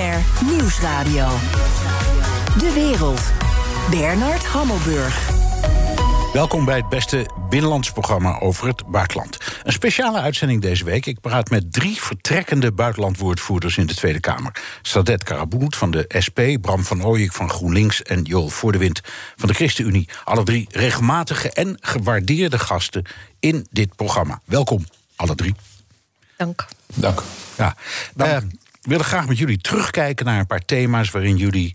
BNR Nieuwsradio. De wereld. Bernard Hammelburg. Welkom bij het beste binnenlands programma over het buitenland. Een speciale uitzending deze week. Ik praat met drie vertrekkende buitenlandwoordvoerders in de Tweede Kamer. Sadet Karaboet van de SP, Bram van Ooyek van GroenLinks... en Joel Voordewind van de ChristenUnie. Alle drie regelmatige en gewaardeerde gasten in dit programma. Welkom, alle drie. Dank. Dank. Ja, uh, we willen graag met jullie terugkijken naar een paar thema's... waarin jullie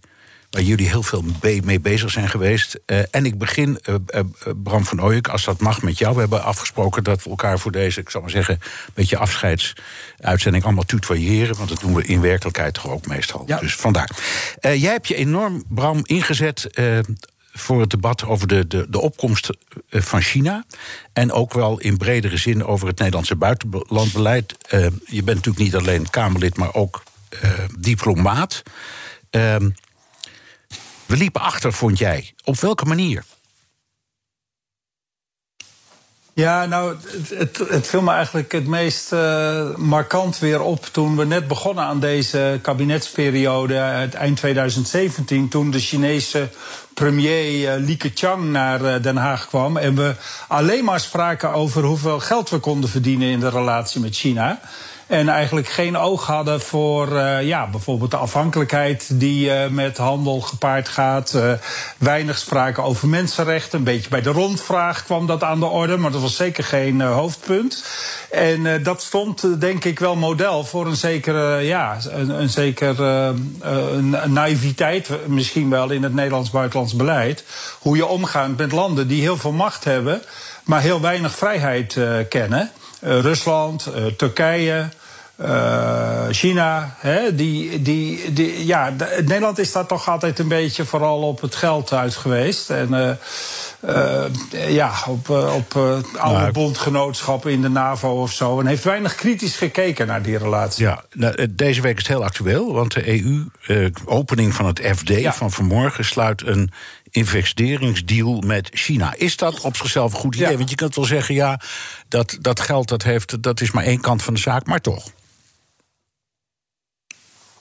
waar jullie heel veel mee bezig zijn geweest. Uh, en ik begin, uh, uh, Bram van Ooyek, als dat mag met jou. We hebben afgesproken dat we elkaar voor deze, ik zal maar zeggen... een beetje afscheidsuitzending allemaal tutoyeren... want dat doen we in werkelijkheid toch ook meestal. Ja. Dus vandaar. jij hebt je enorm, Bram, ingezet voor het debat over de, de, de opkomst van China. En ook wel in bredere zin over het Nederlandse buitenlandbeleid. je bent natuurlijk niet alleen Kamerlid, maar ook diplomaat. Ehm, we liepen achter, vond jij. Op welke manier? Ja, nou, het, het, het viel me eigenlijk het meest uh, markant weer op toen we net begonnen aan deze kabinetsperiode, het eind 2017, toen de Chinese premier uh, Li Keqiang naar Den Haag kwam en we alleen maar spraken over hoeveel geld we konden verdienen in de relatie met China. En eigenlijk geen oog hadden voor uh, ja, bijvoorbeeld de afhankelijkheid die uh, met handel gepaard gaat. Uh, weinig spraken over mensenrechten. Een beetje bij de rondvraag kwam dat aan de orde, maar dat was zeker geen hoofdpunt. En dat stond denk ik wel model voor een zekere, ja, een, een zeker een naïviteit, misschien wel in het Nederlands-buitenlands beleid. Hoe je omgaat met landen die heel veel macht hebben, maar heel weinig vrijheid kennen. Uh, Rusland, uh, Turkije, uh, China. Hè, die, die, die, ja, de, Nederland is daar toch altijd een beetje vooral op het geld uit geweest. En ja, op, op oude nou, bondgenootschappen in de NAVO of zo. En heeft weinig kritisch gekeken naar die relatie. Ja, nou, deze week is het heel actueel, want de EU, opening van het FD ja. van vanmorgen, sluit een investeringsdeal met China. Is dat op zichzelf een goed idee? Ja. Want je kunt wel zeggen, ja, dat, dat geld dat heeft, dat is maar één kant van de zaak, maar toch.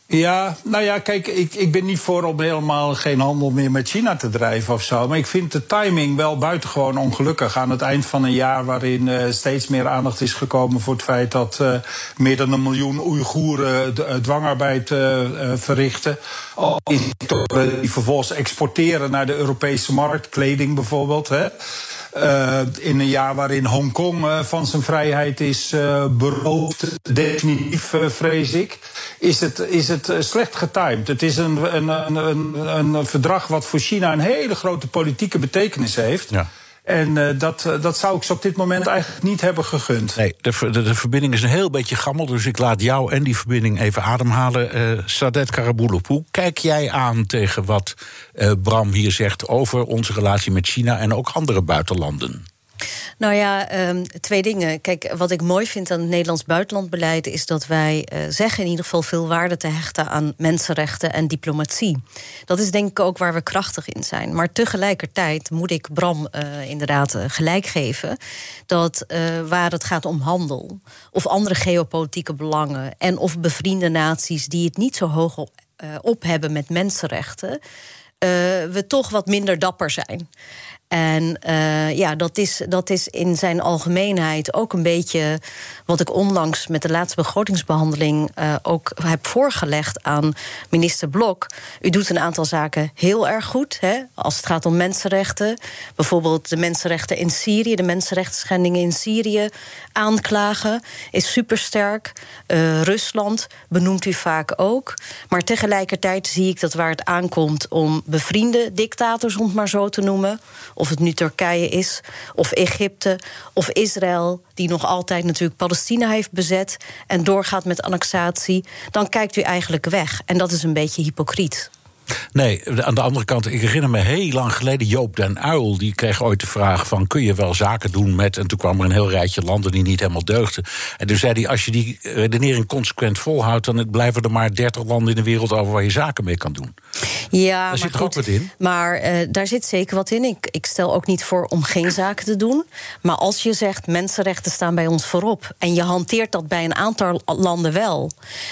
Ja, nou ja, kijk, ik, ik ben niet voor om helemaal geen handel meer met China te drijven of zo. Maar ik vind de timing wel buitengewoon ongelukkig. Aan het eind van een jaar waarin uh, steeds meer aandacht is gekomen voor het feit dat uh, meer dan een miljoen Oeigoeren dwangarbeid uh, verrichten. Die vervolgens exporteren naar de Europese markt, kleding bijvoorbeeld. Hè. Uh, in een jaar waarin Hongkong uh, van zijn vrijheid is uh, beroofd, definitief vrees ik, is het, is het slecht getimed. Het is een, een, een, een, verdrag wat voor China een hele grote politieke betekenis heeft. Ja. En uh, dat, uh, dat zou ik ze op dit moment eigenlijk niet hebben gegund. Nee, de, de, de, verbinding is een heel beetje gammel, dus ik laat jou en die verbinding even ademhalen. Uh, Sadet Karaboulop, hoe kijk jij aan tegen wat Bram hier zegt over onze relatie met China en ook andere buitenlanden? Nou ja, um, twee dingen. Kijk, wat ik mooi vind aan het Nederlands buitenlandbeleid is dat wij uh, zeggen in ieder geval veel waarde te hechten aan mensenrechten en diplomatie. Dat is denk ik ook waar we krachtig in zijn. Maar tegelijkertijd moet ik Bram uh, inderdaad uh, gelijk geven dat waar het gaat om handel of andere geopolitieke belangen en of bevriende naties die het niet zo hoog op, op hebben met mensenrechten, we toch wat minder dapper zijn. En uh, ja, dat is, dat is in zijn algemeenheid ook een beetje wat ik onlangs met de laatste begrotingsbehandeling uh, ook heb voorgelegd aan minister Blok. U doet een aantal zaken heel erg goed. Hè, als het gaat om mensenrechten. Bijvoorbeeld de mensenrechten in Syrië, de mensenrechtsschendingen in Syrië aanklagen, is supersterk. Uh, Rusland benoemt u vaak ook. Maar tegelijkertijd zie ik dat waar het aankomt om bevriende dictators, om het maar zo te noemen of het nu Turkije is, of Egypte, of Israël, die nog altijd natuurlijk Palestina heeft bezet en doorgaat met annexatie, dan kijkt u eigenlijk weg. En dat is een beetje hypocriet. Nee, aan de andere kant, ik herinner me heel lang geleden... Joop den Uil, die kreeg ooit de vraag van... kun je wel zaken doen met... en toen kwam er een heel rijtje landen die niet helemaal deugden. En toen zei hij, als je die redenering consequent volhoudt... dan blijven er maar 30 landen in de wereld over... waar je zaken mee kan doen. Ja, daar zit er ook wat in. Maar uh, daar zit zeker wat in. Ik, ik stel ook niet voor om geen zaken te doen. Maar als je zegt, mensenrechten staan bij ons voorop... en je hanteert dat bij een aantal landen wel...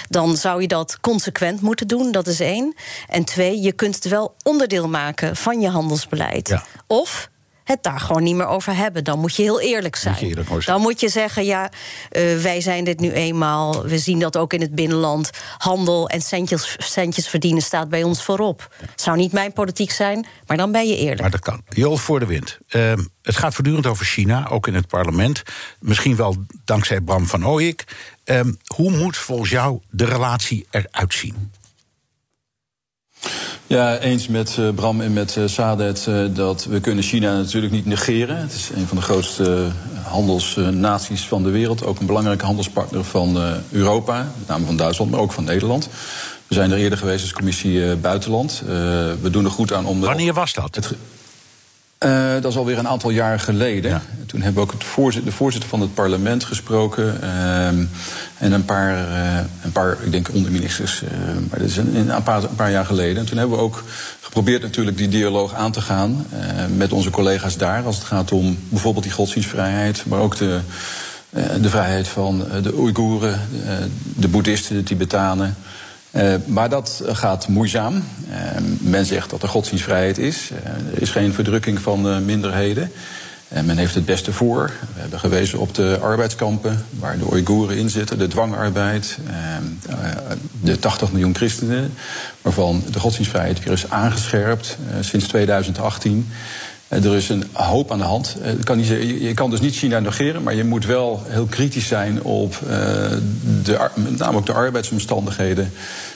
dan zou je dat consequent moeten doen, dat is één. En twee, je kunt het wel onderdeel maken van je handelsbeleid. Ja. Of het daar gewoon niet meer over hebben. Dan moet je heel eerlijk zijn. dan moet je zeggen, ja, uh, wij zijn dit nu eenmaal. We zien dat ook in het binnenland. Handel en centjes, centjes verdienen staat bij ons voorop. Zou niet mijn politiek zijn, maar dan ben je eerlijk. Maar dat kan. Joel voor de wind. Uh, het gaat voortdurend over China, ook in het parlement. Misschien wel dankzij Bram van Ooyik. Uh, hoe moet volgens jou de relatie eruit zien? Ja, eens met uh, Bram en met uh, Sadet uh, dat we kunnen China natuurlijk niet negeren. Het is een van de grootste handelsnaties van de wereld. Ook een belangrijke handelspartner van Europa, met name van Duitsland, maar ook van Nederland. We zijn er eerder geweest als commissie Buitenland. we doen er goed aan om... De, Wanneer was dat? Het, uh, dat is alweer een aantal jaar geleden. Ja. Toen hebben we ook het voorzitter, de voorzitter van het parlement gesproken. Uh, en een paar, uh, een paar, ik denk onderministers. Uh, maar dat is een, een, paar, een paar jaar geleden. En toen hebben we ook geprobeerd natuurlijk die dialoog aan te gaan. met onze collega's daar. Als het gaat om bijvoorbeeld die godsdienstvrijheid. Maar ook de, de vrijheid van de Oeigoeren, de boeddhisten, de Tibetanen. Uh, maar dat gaat moeizaam. Uh, men zegt dat er godsdienstvrijheid is. Uh, er is geen verdrukking van minderheden. men heeft het beste voor. We hebben gewezen op de arbeidskampen waar de Oeigoeren in zitten, de dwangarbeid, de 80 miljoen christenen, waarvan de godsdienstvrijheid weer is aangescherpt sinds 2018. Er is een hoop aan de hand. Niet, je kan dus niet China negeren, maar je moet wel heel kritisch zijn op de, met name ook de arbeidsomstandigheden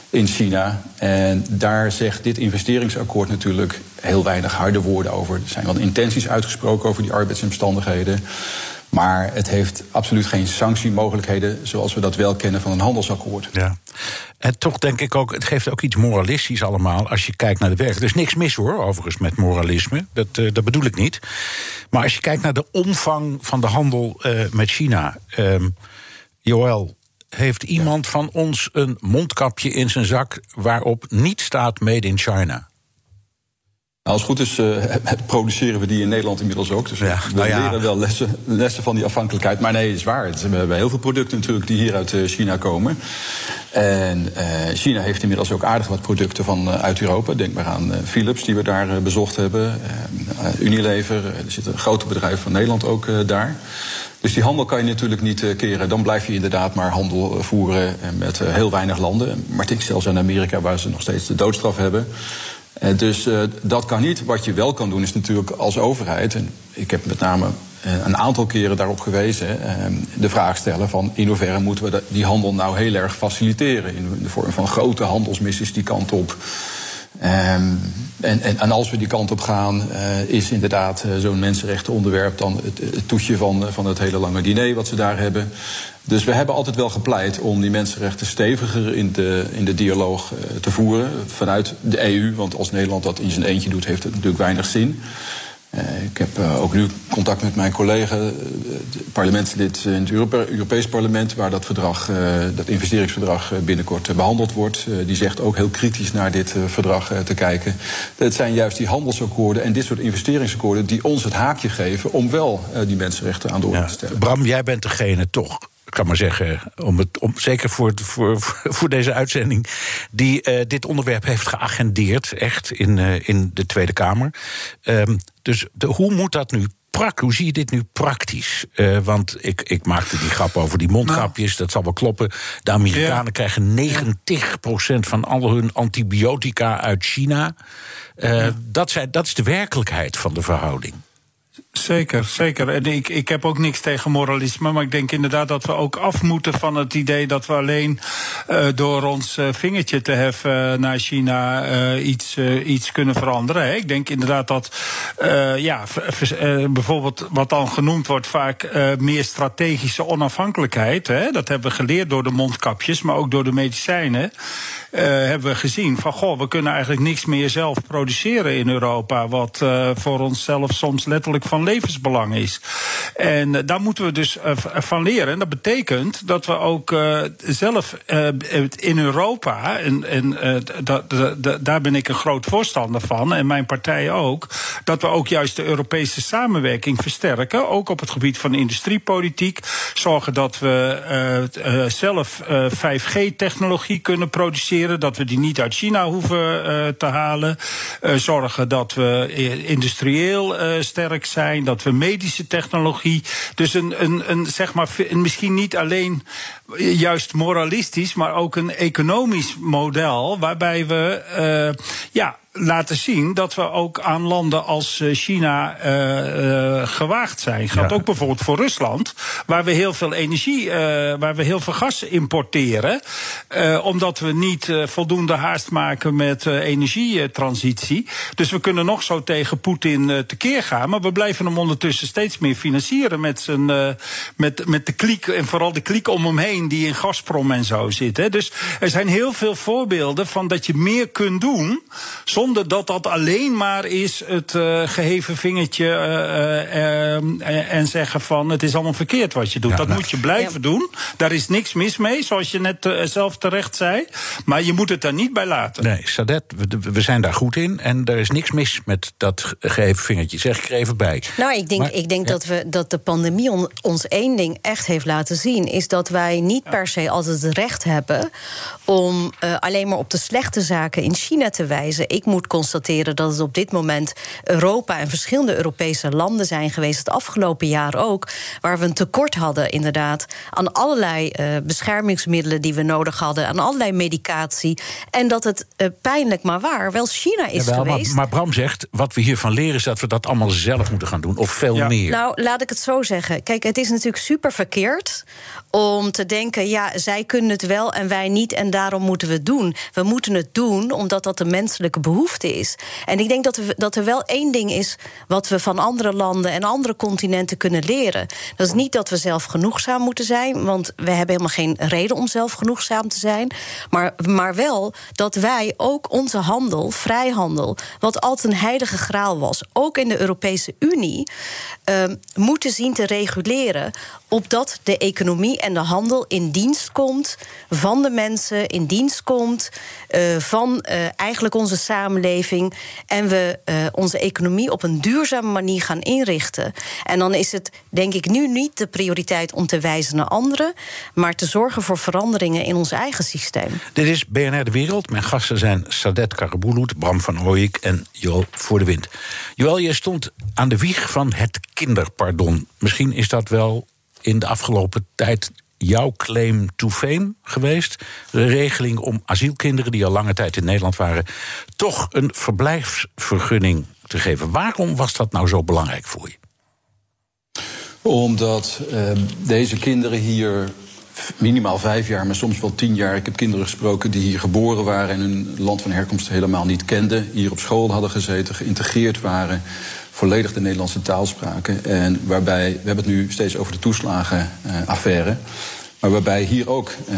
in China. En daar zegt dit investeringsakkoord natuurlijk heel weinig harde woorden over. Er zijn wel intenties uitgesproken over die arbeidsomstandigheden. Maar het heeft absoluut geen sanctiemogelijkheden zoals we dat wel kennen van een handelsakkoord. Ja. En toch denk ik ook, het geeft ook iets moralistisch allemaal als je kijkt naar de werk. Er is niks mis hoor, overigens, met moralisme. Dat, uh, dat bedoel ik niet. Maar als je kijkt naar de omvang van de handel uh, met China. Uh, Joël, heeft iemand van ons een mondkapje in zijn zak waarop niet staat Made in China? Nou, als het goed is, uh, produceren we die in Nederland inmiddels ook. Dus ja, we nou ja. leren wel lessen, lessen van die afhankelijkheid. Maar nee, het is waar. We hebben heel veel producten natuurlijk die hier uit uh, China komen. En uh, China heeft inmiddels ook aardig wat producten van uit Europa. Denk maar aan Philips, die we daar bezocht hebben. Unilever, er zitten grote bedrijven van Nederland ook daar. Dus die handel kan je natuurlijk niet keren. Dan blijf je inderdaad maar handel voeren met heel weinig landen. Maar denk zelfs aan Amerika, waar ze nog steeds de doodstraf hebben. Uh, dus dat kan niet. Wat je wel kan doen, is natuurlijk als overheid. En ik heb met name een aantal keren daarop gewezen. de vraag stellen van in hoeverre moeten we die handel nou heel erg faciliteren. In de vorm van grote handelsmissies die kant op. Um, en, en, en, als we die kant op gaan, uh, is inderdaad uh, zo'n mensenrechtenonderwerp dan het, toetje van, van het hele lange diner wat ze daar hebben. Dus we hebben altijd wel gepleit om die mensenrechten steviger in de, in de dialoog te voeren vanuit de EU. Want als Nederland dat in zijn eentje doet, heeft het natuurlijk weinig zin. Uh, ik heb uh, ook nu contact met mijn collega, uh, parlementslid in het Europe Europees Parlement, waar dat verdrag, dat investeringsverdrag binnenkort behandeld wordt. die zegt ook heel kritisch naar dit verdrag te kijken. Het zijn juist die handelsakkoorden en dit soort investeringsakkoorden die ons het haakje geven om wel die mensenrechten aan de orde te stellen. Bram, jij bent degene toch ik kan maar zeggen, om het, om, zeker voor, voor, voor deze uitzending, die uh, dit onderwerp heeft geagendeerd, echt in, uh, in de Tweede Kamer. Um, dus de, hoe moet dat nu hoe zie je dit nu praktisch? Uh, want ik, ik maakte die grap over die mondkapjes, nou. dat zal wel kloppen. De Amerikanen ja. krijgen 90% van al hun antibiotica uit China. Uh, ja. dat, zijn, dat is de werkelijkheid van de verhouding. Zeker, zeker. En ik, ik heb ook niks tegen moralisme. Maar ik denk inderdaad dat we ook af moeten van het idee dat we alleen door ons vingertje te heffen naar China iets, iets kunnen veranderen. Ik denk inderdaad dat ja, bijvoorbeeld wat dan genoemd wordt vaak meer strategische onafhankelijkheid. Hè? Dat hebben we geleerd door de mondkapjes, maar ook door de medicijnen. Hebben we gezien van goh, we kunnen eigenlijk niks meer zelf produceren in Europa. Wat voor onszelf soms letterlijk van levensbelang is. En uh, daar moeten we dus van leren. En dat betekent dat we ook zelf in Europa, en, en daar ben ik een groot voorstander van, en mijn partij ook, dat we ook juist de Europese samenwerking versterken. Ook op het gebied van industriepolitiek. Zorgen dat we zelf 5G-technologie kunnen produceren dat we die niet uit China hoeven te halen. Zorgen dat we industrieel sterk zijn, dat we medische technologie. Dus een, een, een zeg maar, misschien niet alleen juist moralistisch, maar ook een economisch model waarbij we ja laten zien dat we ook aan landen als eh, China uh, uh, gewaagd zijn. Geldt ook bijvoorbeeld voor Rusland, waar we heel veel energie, uh, waar we heel veel gas importeren, omdat we niet voldoende haast maken met energietransitie. Dus we kunnen nog zo tegen Poetin tekeer gaan, maar we blijven hem ondertussen steeds meer financieren met, zijn, met, met de kliek en vooral de kliek om hem heen die in Gazprom en zo zit. Hè. Dus er zijn heel veel voorbeelden van dat je meer kunt doen zonder zonder dat dat alleen maar is het uh, geheven vingertje uh, uh, en zeggen van het is allemaal verkeerd wat je doet. Ja, dat nou, moet je blijven ja. doen. Daar is niks mis mee, zoals je net zelf terecht zei. Maar je moet het daar niet bij laten. Nee, Sadet, we, we, zijn daar goed in. En er is niks mis met dat geheven vingertje. Zeg ik er even bij. Nou, ik denk, maar, ik denk ja. dat, we, dat de pandemie on, ons één ding echt heeft laten zien. Is dat wij niet per se altijd het recht hebben om alleen maar op de slechte zaken in China te wijzen. Ik moet moet constateren dat het op dit moment Europa en verschillende Europese landen zijn geweest, het afgelopen jaar ook, waar we een tekort hadden, inderdaad, aan allerlei uh, beschermingsmiddelen die we nodig hadden, aan allerlei medicatie. En dat het uh, pijnlijk maar waar wel China is Jawel, geweest. Maar, maar, Bram zegt, wat we hiervan leren is dat we dat allemaal zelf moeten gaan doen, of veel ja. meer. Nou, laat ik het zo zeggen. Kijk, het is natuurlijk super verkeerd om te denken, ja, zij kunnen het wel en wij niet, en daarom moeten we het doen. We moeten het doen omdat dat de menselijke behoefte is. En ik denk dat, we, dat er wel één ding is wat we van andere landen en andere continenten kunnen leren. Dat is niet dat we zelf genoegzaam moeten zijn, want we hebben helemaal geen reden om zelf genoegzaam te zijn. Maar, maar wel dat wij ook onze handel, vrijhandel, wat altijd een heilige graal was, ook in de Europese Unie, uh, moeten zien te reguleren opdat de economie en de handel in dienst komt van de mensen, in dienst komt uh, van uh, eigenlijk onze samenleving. En we uh, onze economie op een duurzame manier gaan inrichten. En dan is het, denk ik, nu niet de prioriteit om te wijzen naar anderen, maar te zorgen voor veranderingen in ons eigen systeem. Dit is BNR De Wereld. Mijn gasten zijn Sadet Karabulut, Bram van Ooyik en Joel Voor de Wind. Joel, je stond aan de wieg van het kinderpardon. Misschien is dat wel in de afgelopen tijd jouw claim to fame geweest. De regeling om asielkinderen die al lange tijd in Nederland waren, toch een verblijfsvergunning te geven. Waarom was dat nou zo belangrijk voor je? Omdat uh, deze kinderen hier minimaal vijf jaar, maar soms wel tien jaar. Ik heb kinderen gesproken die hier geboren waren en hun land van herkomst helemaal niet kenden. Hier op school hadden gezeten, geïntegreerd waren volledig de Nederlandse taal spraken. En waarbij, we hebben het nu steeds over de toeslagenaffaire. maar waarbij hier ook uh,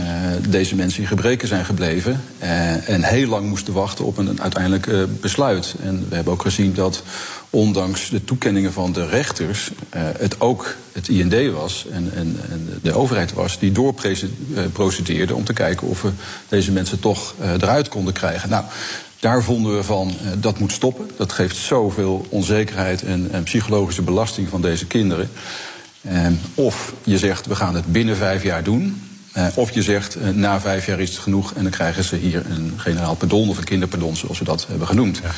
deze mensen in gebreken zijn gebleven. Uh, en heel lang moesten wachten op een uiteindelijk uh, besluit. En we hebben ook gezien dat ondanks de toekenningen van de rechters, het ook het IND was en, en, en de overheid was die doorprocedeerde om te kijken of we deze mensen toch eruit konden krijgen. Nou, daar vonden we van, uh, dat moet stoppen. Dat geeft zoveel onzekerheid en, en psychologische belasting van deze kinderen. Uh, of je zegt, we gaan het binnen vijf jaar doen. Uh, of je zegt, uh, na vijf jaar is het genoeg... en dan krijgen ze hier een generaal pardon of een kinderpardon... zoals we dat hebben genoemd. Ja.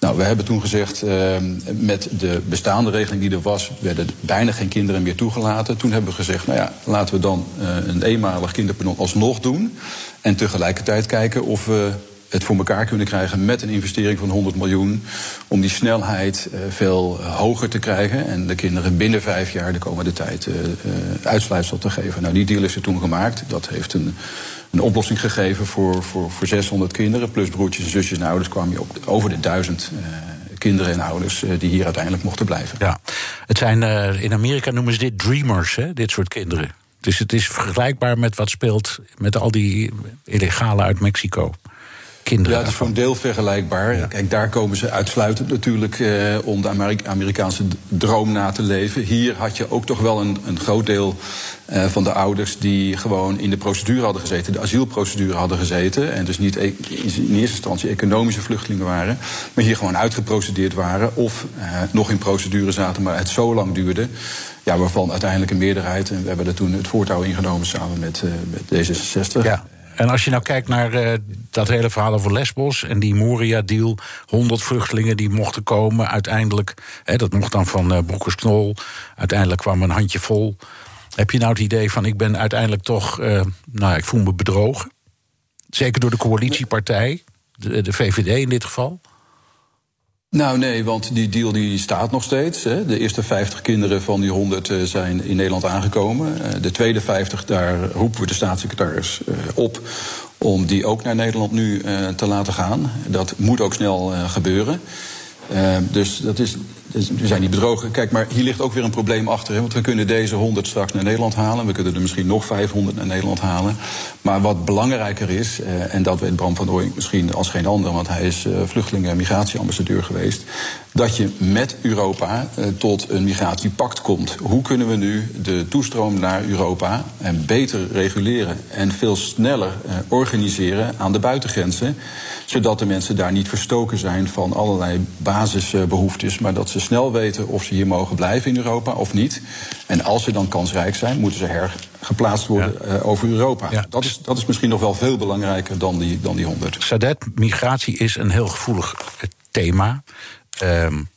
Nou, we hebben toen gezegd, uh, met de bestaande regeling die er was... werden bijna geen kinderen meer toegelaten. Toen hebben we gezegd, nou ja, laten we dan uh, een eenmalig kinderpardon alsnog doen... en tegelijkertijd kijken of we het voor elkaar kunnen krijgen met een investering van 100 miljoen. Om die snelheid uh, veel hoger te krijgen. En de kinderen binnen vijf jaar de komende tijd uh, uitsluitsel te geven. Nou, die deal is er toen gemaakt. Dat heeft een, een oplossing gegeven voor, voor, voor 600 kinderen. Plus broertjes en zusjes en ouders kwam je op over de duizend kinderen en ouders die hier uiteindelijk mochten blijven. Ja, het zijn in Amerika noemen ze dit dreamers, hè, dit soort kinderen. Dus het is vergelijkbaar met wat speelt met al die illegale uit Mexico. Kinderen ja, het is voor een deel vergelijkbaar. Kijk, daar komen ze uitsluitend natuurlijk eh, om de Amerikaanse droom na te leven. Hier had je ook toch wel een, een groot deel uh, van de ouders die gewoon in de procedure hadden gezeten, de asielprocedure hadden gezeten. En dus niet e- in eerste instantie economische vluchtelingen waren, maar hier gewoon uitgeprocedeerd waren. Of uh, nog in procedure zaten, maar het zo lang duurde. Ja, waarvan uiteindelijk een meerderheid, en we hebben er toen het voortouw ingenomen samen met, uh, met D66. Ja. En als je nou kijkt naar uh, dat hele verhaal over Lesbos en die Moria-deal, 100 vluchtelingen die mochten komen, uiteindelijk, hè, dat mocht dan van uh, Broekers-Knol, uiteindelijk kwam een handje vol. Heb je nou het idee van ik ben uiteindelijk toch, uh, nou ik voel me bedrogen? Zeker door de coalitiepartij, de, de VVD in dit geval? Nou nee, want die deal die staat nog steeds. Hè. De eerste 50 kinderen van die 100 uh, zijn in Nederland aangekomen. Uh, de tweede 50, daar roepen we de staatssecretaris uh, op om die ook naar Nederland nu te laten gaan. Dat moet ook snel gebeuren. dus dat is, dus we zijn niet bedrogen. Kijk, maar hier ligt ook weer een probleem achter. Hè, want we kunnen deze 100 straks naar Nederland halen. We kunnen er misschien nog 500 naar Nederland halen. Maar wat belangrijker is, eh, en dat weet Bram van Ooyink misschien als geen ander... want hij is uh, vluchtelingen- en migratieambassadeur geweest... dat je met Europa uh, tot een migratiepact komt. Hoe kunnen we nu de toestroom naar Europa en beter reguleren... en veel sneller uh, organiseren aan de buitengrenzen... zodat de mensen daar niet verstoken zijn van allerlei basisbehoeftes... maar dat ze snel weten of ze hier mogen blijven in Europa of niet. En als ze dan kansrijk zijn, moeten ze hergeplaatst worden ja. uh, over Europa. Ja. Dat, is, dat is misschien nog wel veel belangrijker dan die, dan die 100. Sadet, migratie is een heel gevoelig thema. Um,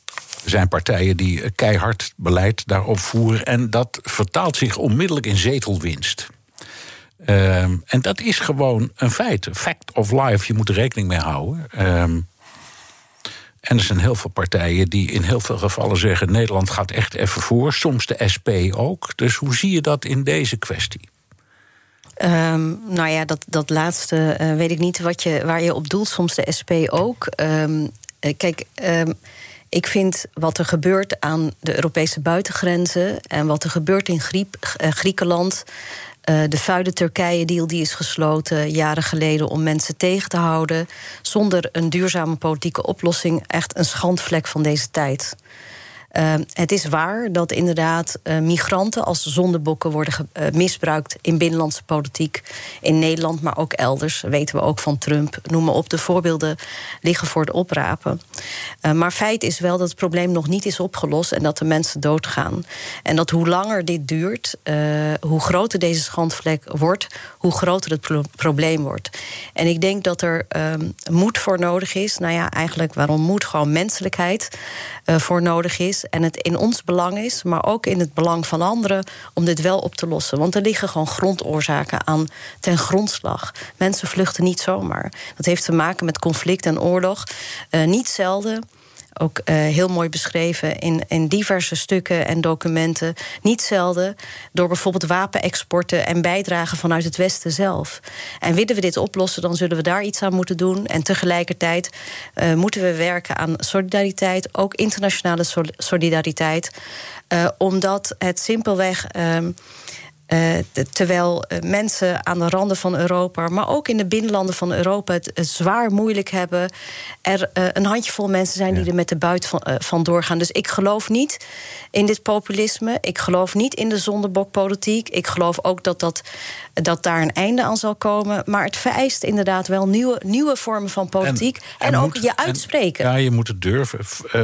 er zijn partijen die keihard beleid daarop voeren. En dat vertaalt zich onmiddellijk in zetelwinst. Um, en dat is gewoon een feit. Fact of life, je moet er rekening mee houden. Um, en er zijn heel veel partijen die in heel veel gevallen zeggen: Nederland gaat echt even voor. Soms de SP ook. Dus hoe zie je dat in deze kwestie? Um, nou ja, dat, dat laatste uh, weet ik niet wat je, waar je op doelt. Soms de SP ook. Um, kijk. Um, ik vind wat er gebeurt aan de Europese buitengrenzen en wat er gebeurt in Griep, uh, Griekenland. Uh, de vuile Turkije-deal die is gesloten jaren geleden om mensen tegen te houden. Zonder een duurzame politieke oplossing echt een schandvlek van deze tijd. Uh, het is waar dat inderdaad uh, migranten als zondebokken worden uh, misbruikt in binnenlandse politiek. In Nederland, maar ook elders. Weten we ook van Trump. Noem maar op. De voorbeelden liggen voor het oprapen. maar feit is wel dat het probleem nog niet is opgelost en dat de mensen doodgaan. En dat hoe langer dit duurt, hoe groter deze schandvlek wordt, hoe groter het pro probleem wordt. En ik denk dat er um, moed voor nodig is. Nou ja, eigenlijk waarom moed? Gewoon menselijkheid voor nodig is en het in ons belang is, maar ook in het belang van anderen om dit wel op te lossen. Want er liggen gewoon grondoorzaken aan ten grondslag. Mensen vluchten niet zomaar. Dat heeft te maken met conflict en oorlog. Uh, niet zelden ook uh, heel mooi beschreven in, in diverse stukken en documenten. Niet zelden door bijvoorbeeld wapenexporten en bijdragen vanuit het Westen zelf. En willen we dit oplossen, dan zullen we daar iets aan moeten doen. En tegelijkertijd uh, moeten we werken aan solidariteit, ook internationale solidariteit. Uh, omdat het simpelweg. Uh, terwijl uh, mensen aan de randen van Europa, maar ook in de binnenlanden van Europa, het, het zwaar moeilijk hebben. Er uh, een handjevol mensen zijn die er met de buit van, van, doorgaan. Dus ik geloof niet in dit populisme. Ik geloof niet in de zondebokpolitiek. Ik geloof ook dat, dat, dat daar een einde aan zal komen. Maar het vereist inderdaad wel nieuwe, nieuwe vormen van politiek. En, en, en ook moet, je uitspreken. En, ja, je moet het durven.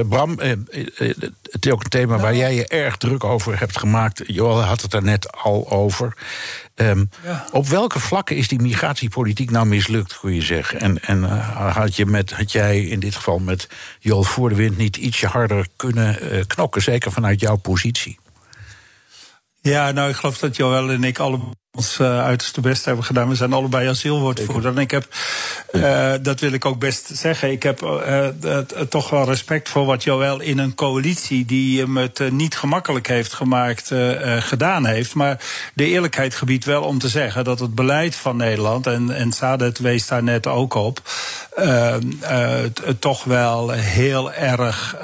Bram, het is ook een thema nou. waar jij je erg druk over hebt gemaakt. Joel had het daar net al over. Um, ja. Op welke vlakken is die migratiepolitiek nou mislukt, kun je zeggen? En, en uh, had, je met, had jij in dit geval met Joel voor de wind niet ietsje harder kunnen uh, knokken, zeker vanuit jouw positie? Ja, nou, ik geloof dat Joel en ik alle ons uh, uiterste best hebben gedaan. We zijn allebei asielwoordvoerder. En ik heb, uh, dat wil ik ook best zeggen, ik heb uh, toch wel respect voor wat Joël in een coalitie die hem het niet gemakkelijk heeft gemaakt, gedaan heeft. Maar de eerlijkheid gebiedt wel om te zeggen dat het beleid van Nederland, en, en Sadet wees daar net ook op, toch wel heel erg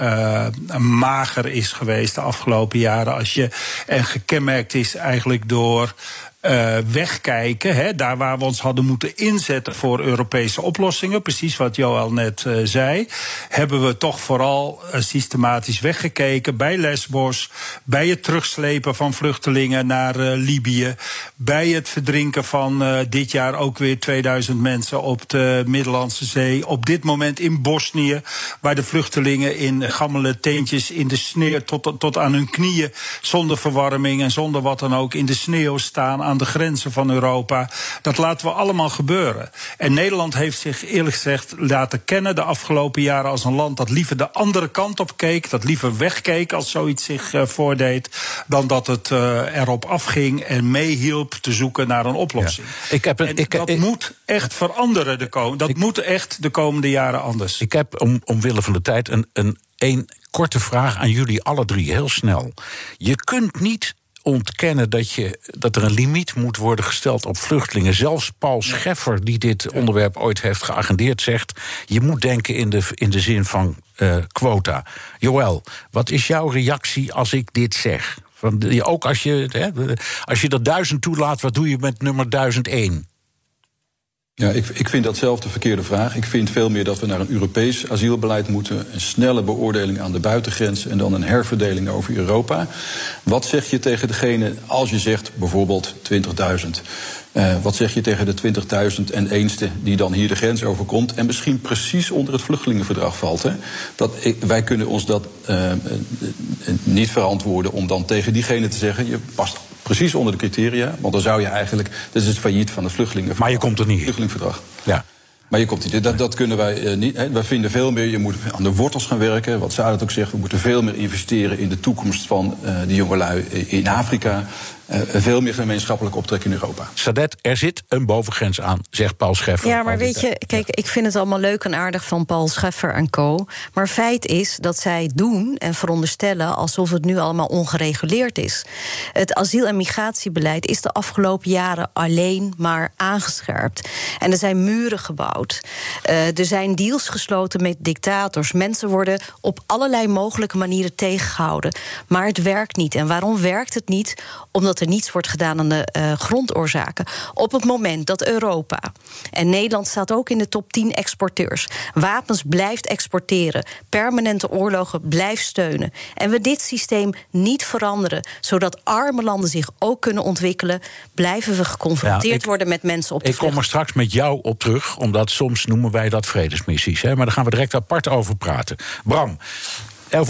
mager is geweest de afgelopen jaren. Als je, en gekenmerkt is eigenlijk door uh, wegkijken. Hè, daar waar we ons hadden moeten inzetten voor Europese oplossingen, precies wat Joël net uh, zei, hebben we toch vooral uh, systematisch weggekeken bij Lesbos, bij het terugslepen van vluchtelingen naar Libië, bij het verdrinken van dit jaar ook weer 2000 mensen op de Middellandse Zee, op dit moment in Bosnië, waar de vluchtelingen in gammele teentjes in de sneeuw tot, tot aan hun knieën, zonder verwarming en zonder wat dan ook, in de sneeuw staan aan de grenzen van Europa. Dat laten we allemaal gebeuren. En Nederland heeft zich eerlijk gezegd laten kennen de afgelopen jaren als een land dat liever de andere kant op keek, dat liever wegkeek als zoiets zich uh, voordeed, dan dat het uh, erop afging en meehielp te zoeken naar een oplossing. Ja. Ik heb een, ik, dat ik, moet echt veranderen. De kom dat ik, moet echt de komende jaren anders. Ik heb om, omwille van de tijd een, een, een korte vraag aan jullie alle drie, heel snel. Je kunt niet ontkennen dat, je, dat er een limiet moet worden gesteld op vluchtelingen. Zelfs Paul Scheffer, die dit onderwerp ooit heeft geagendeerd, zegt: je moet denken in de, in de zin van uh, quota. Joël, wat is jouw reactie als ik dit zeg? Van, ook als je, hè, als je er duizend toelaat, wat doe je met nummer 1001? Ja, ik, ik vind dat zelf de verkeerde vraag. Ik vind veel meer dat we naar een Europees asielbeleid moeten. Een snelle beoordeling aan de buitengrens en dan een herverdeling over Europa. Wat zeg je tegen degene als je zegt bijvoorbeeld 20.000? Uh, wat zeg je tegen de 20.000 en eenste die dan hier de grens overkomt en misschien precies onder het vluchtelingenverdrag valt? Hè? Dat, wij kunnen ons dat uh, niet verantwoorden om dan tegen diegene te zeggen: je past precies onder de criteria. Want dan zou je eigenlijk. Dat is het failliet van het vluchtelingenverdrag. Maar je komt er niet. Vluchtelingenverdrag. Ja. Maar je komt niet. Dat, dat kunnen wij uh, niet. Hè. Wij vinden veel meer. Je moet aan de wortels gaan werken. Wat Sadat ook zegt. We moeten veel meer investeren in de toekomst van uh, die jongelui in Afrika. Uh, veel meer gemeenschappelijk optrekken in Europa. Sadet, er zit een bovengrens aan, zegt Paul Scheffer. Ja, maar weet je, kijk, ik vind het allemaal leuk en aardig van Paul Scheffer en co. Maar feit is dat zij doen en veronderstellen alsof het nu allemaal ongereguleerd is. Het asiel- en migratiebeleid is de afgelopen jaren alleen maar aangescherpt. En er zijn muren gebouwd. Uh, er zijn deals gesloten met dictators. Mensen worden op allerlei mogelijke manieren tegengehouden. Maar het werkt niet. En waarom werkt het niet? Omdat er niets wordt gedaan aan de uh, grondoorzaken. Op het moment dat Europa, en Nederland staat ook in de top 10 exporteurs, wapens blijft exporteren, permanente oorlogen blijft steunen. En we dit systeem niet veranderen, zodat arme landen zich ook kunnen ontwikkelen, blijven we geconfronteerd ja, ik, worden met mensen op de Ik kom er straks met jou op terug, omdat soms noemen wij dat vredesmissies. Hè, maar daar gaan we direct apart over praten. Bram,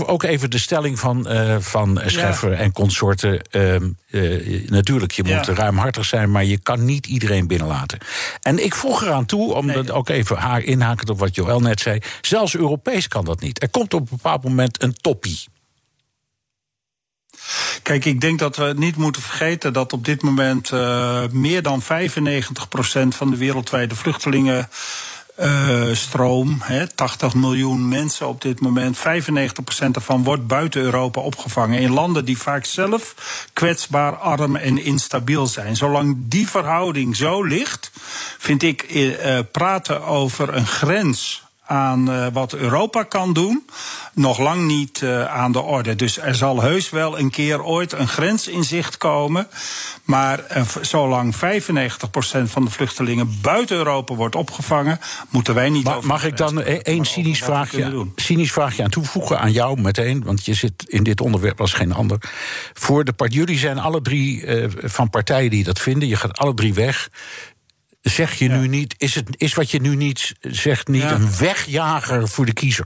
ook even de stelling van, uh, van Scheffer ja. en consorten. Uh, uh, natuurlijk, je moet ja. ruimhartig zijn, maar je kan niet iedereen binnenlaten. En ik vroeg eraan toe, om nee. ook even haar inhaken op wat Joël net zei. Zelfs Europees kan dat niet. Er komt op een bepaald moment een toppie. Kijk, ik denk dat we niet moeten vergeten dat op dit moment uh, meer dan 95% van de wereldwijde vluchtelingen uh, stroom. Hè, 80 miljoen mensen op dit moment. 95% ervan wordt buiten Europa opgevangen. In landen die vaak zelf kwetsbaar, arm en instabiel zijn. Zolang die verhouding zo ligt, vind ik uh, praten over een grens aan uh, wat Europa kan doen, nog lang niet uh, aan de orde. Dus er zal heus wel een keer ooit een grens in zicht komen. Maar zolang 95% van de vluchtelingen buiten Europa wordt opgevangen, moeten wij niet. Ma mag ik dan één cynisch vraagje, cynisch vraagje aan toevoegen aan jou meteen? Want je zit in dit onderwerp als geen ander. Voor de part, jullie zijn alle drie van partijen die dat vinden. Je gaat alle drie weg zeg je ja. nu niet, is, het, is wat je nu niet zegt, niet ja. een wegjager voor de kiezer?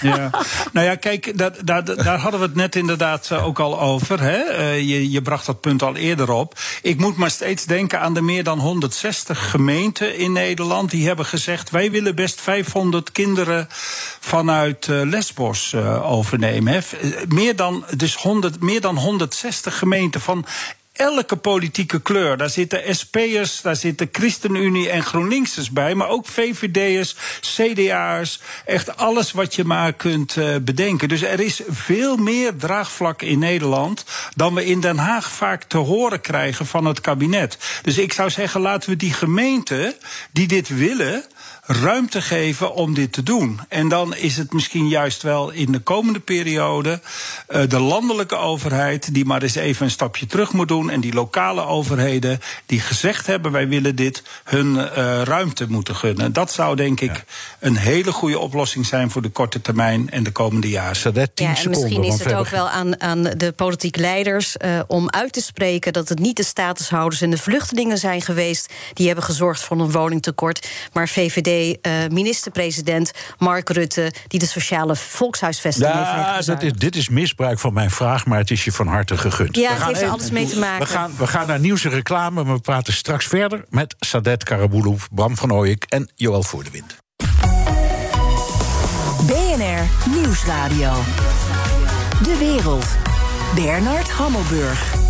Ja, nou ja, kijk, dat, dat, daar hadden we het net inderdaad ook al over. Hè? Uh, je, je bracht dat punt al eerder op. Ik moet maar steeds denken aan de meer dan 160 gemeenten in Nederland. Die hebben gezegd: wij willen best 500 kinderen vanuit uh, Lesbos overnemen. Hè? Meer, dan, dus 100, meer dan 160 gemeenten van elke politieke kleur. Daar zitten SP'ers, daar zitten ChristenUnie en GroenLinksers bij. Maar ook VVD'ers, CDA'ers. Echt alles wat je maar kunt uh, bedenken. Dus er is veel meer draagvlak in Nederland. dan we in Den Haag vaak te horen krijgen van het kabinet. Dus ik zou zeggen, laten we die gemeenten die dit willen ruimte geven om dit te doen. En dan is het misschien juist wel in de komende periode uh, de landelijke overheid die maar eens even een stapje terug moet doen en die lokale overheden die gezegd hebben wij willen dit hun uh, ruimte moeten gunnen. Dat zou denk ik ja. een hele goede oplossing zijn voor de korte termijn en de komende jaren. Ja, en misschien is het ook wel aan, aan de politieke leiders uh, om uit te spreken dat het niet de statushouders en de vluchtelingen zijn geweest die hebben gezorgd voor een woningtekort, maar VVD uh, minister-president Mark Rutte, die de sociale volkshuisvesting ja, heeft dat is, Dit is misbruik van mijn vraag, maar het is je van harte gegund. Ja, het heeft er alles mee te maken. We gaan, we gaan naar nieuws en reclame, maar we praten straks verder met Sadet Karaboulou, Bram van Ooyek en Joël Voordewind. BNR Nieuwsradio. De wereld. Bernard Hammelburg.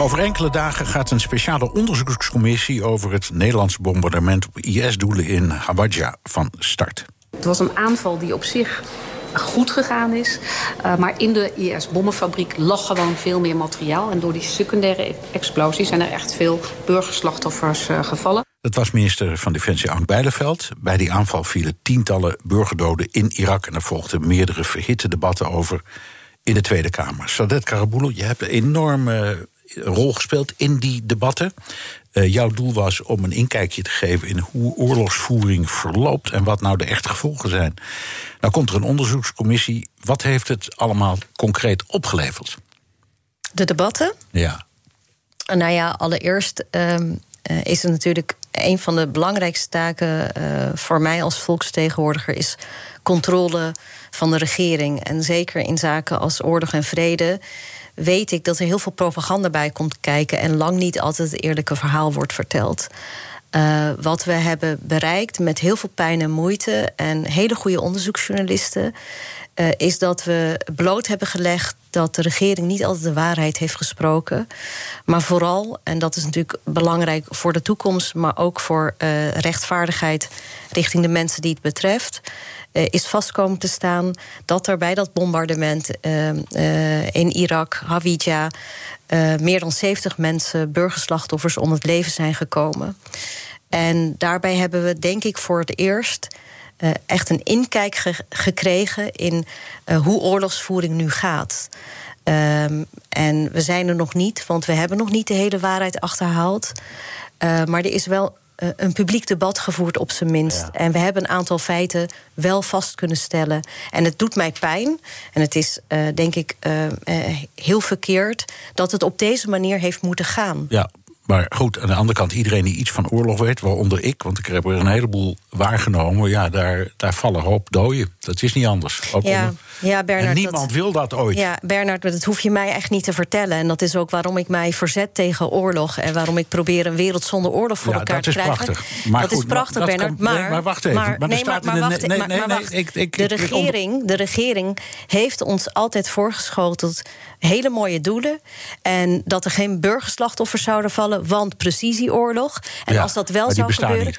Over enkele dagen gaat een speciale onderzoekscommissie over het Nederlandse bombardement op IS-doelen in Hawadja van start. Het was een aanval die op zich goed gegaan is. Uh, maar in de IS-bommenfabriek lag gewoon veel meer materiaal. En door die secundaire explosies zijn er echt veel burgerslachtoffers uh, gevallen. Dat was minister van Defensie Ank Bijleveld. Bij die aanval vielen tientallen burgerdoden in Irak. En er volgden meerdere verhitte debatten over in de Tweede Kamer. Sadet Karaboulou, je hebt enorme rol gespeeld in die debatten. Uh, jouw doel was om een inkijkje te geven in hoe oorlogsvoering verloopt en wat nou de echte gevolgen zijn. Nou komt er een onderzoekscommissie. Wat heeft het allemaal concreet opgeleverd? De debatten? Ja. Nou ja, allereerst um, uh, is het natuurlijk een van de belangrijkste taken uh, voor mij als volksvertegenwoordiger is controle van de regering. En zeker in zaken als oorlog en vrede weet ik dat er heel veel propaganda bij komt kijken en lang niet altijd het eerlijke verhaal wordt verteld. Uh, wat we hebben bereikt met heel veel pijn en moeite en hele goede onderzoeksjournalisten, uh, is dat we bloot hebben gelegd dat de regering niet altijd de waarheid heeft gesproken. Maar vooral, en dat is natuurlijk belangrijk voor de toekomst, maar ook voor uh, rechtvaardigheid richting de mensen die het betreft. Uh, is vastkomen te staan dat er bij dat bombardement uh, uh, in Irak, Hawija, meer dan 70 mensen, burgerslachtoffers, om het leven zijn gekomen. En daarbij hebben we, denk ik, voor het eerst echt een inkijk ge gekregen in hoe oorlogsvoering nu gaat. Um, en we zijn er nog niet, want we hebben nog niet de hele waarheid achterhaald. Maar er is wel een publiek debat gevoerd, op zijn minst. Ja. En we hebben een aantal feiten wel vast kunnen stellen. En het doet mij pijn. En het is, uh, denk ik, uh, uh, heel verkeerd dat het op deze manier heeft moeten gaan. Ja, maar goed, aan de andere kant, iedereen die iets van oorlog weet, waaronder ik, want ik heb er een heleboel waargenomen, ja, daar, daar vallen hoop doden. Dat is niet anders. Ook ja, onder... ja, Bernard. En niemand dat, wil dat ooit. Ja, Bernard, dat hoef je mij echt niet te vertellen. En dat is ook waarom ik mij verzet tegen oorlog en waarom ik probeer een wereld zonder oorlog voor ja, elkaar te krijgen. Prachtig. Maar dat goed, is prachtig, dat Bernard. Kan, maar, maar wacht even. Maar, maar nee, maar, maar wacht, nee, nee, maar nee, wacht. ik, ik, de, regering, de regering heeft ons altijd voorgeschoteld hele mooie doelen. En dat er geen burgerslachtoffers zouden vallen, want precisieoorlog. En ja, als dat wel zou gebeuren. Niet.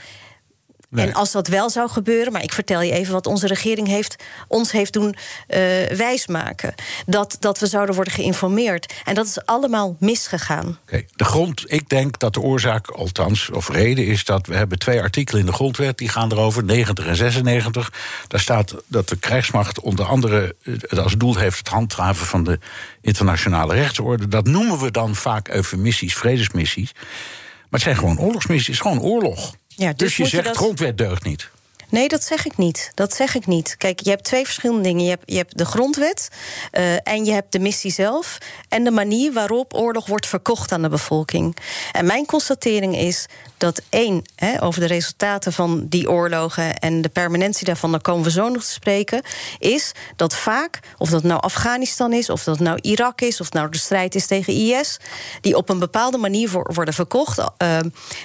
Nee. En als dat wel zou gebeuren, maar ik vertel je even wat onze regering heeft, ons heeft doen uh, wijsmaken. Dat, dat we zouden worden geïnformeerd. En dat is allemaal misgegaan. Okay. De grond, ik denk dat de oorzaak, althans, of reden is dat we hebben twee artikelen in de grondwet, die gaan erover, 90 en 96. Daar staat dat de krijgsmacht onder andere het als doel heeft het handhaven van de internationale rechtsorde. Dat noemen we dan vaak eufemistisch vredesmissies. Maar het zijn gewoon oorlogsmissies, het is gewoon oorlog. Ja, dus, dus je zegt, dat... grondwet deugt niet. Nee, dat zeg ik niet. Dat zeg ik niet. Kijk, je hebt twee verschillende dingen. Je hebt, je hebt de grondwet uh, en je hebt de missie zelf... en de manier waarop oorlog wordt verkocht aan de bevolking. En mijn constatering is dat één, hè, over de resultaten van die oorlogen... en de permanentie daarvan, daar komen we zo nog te spreken... is dat vaak, of dat nou Afghanistan is... of dat nou Irak is, of nou de strijd is tegen IS... die op een bepaalde manier worden verkocht. Uh,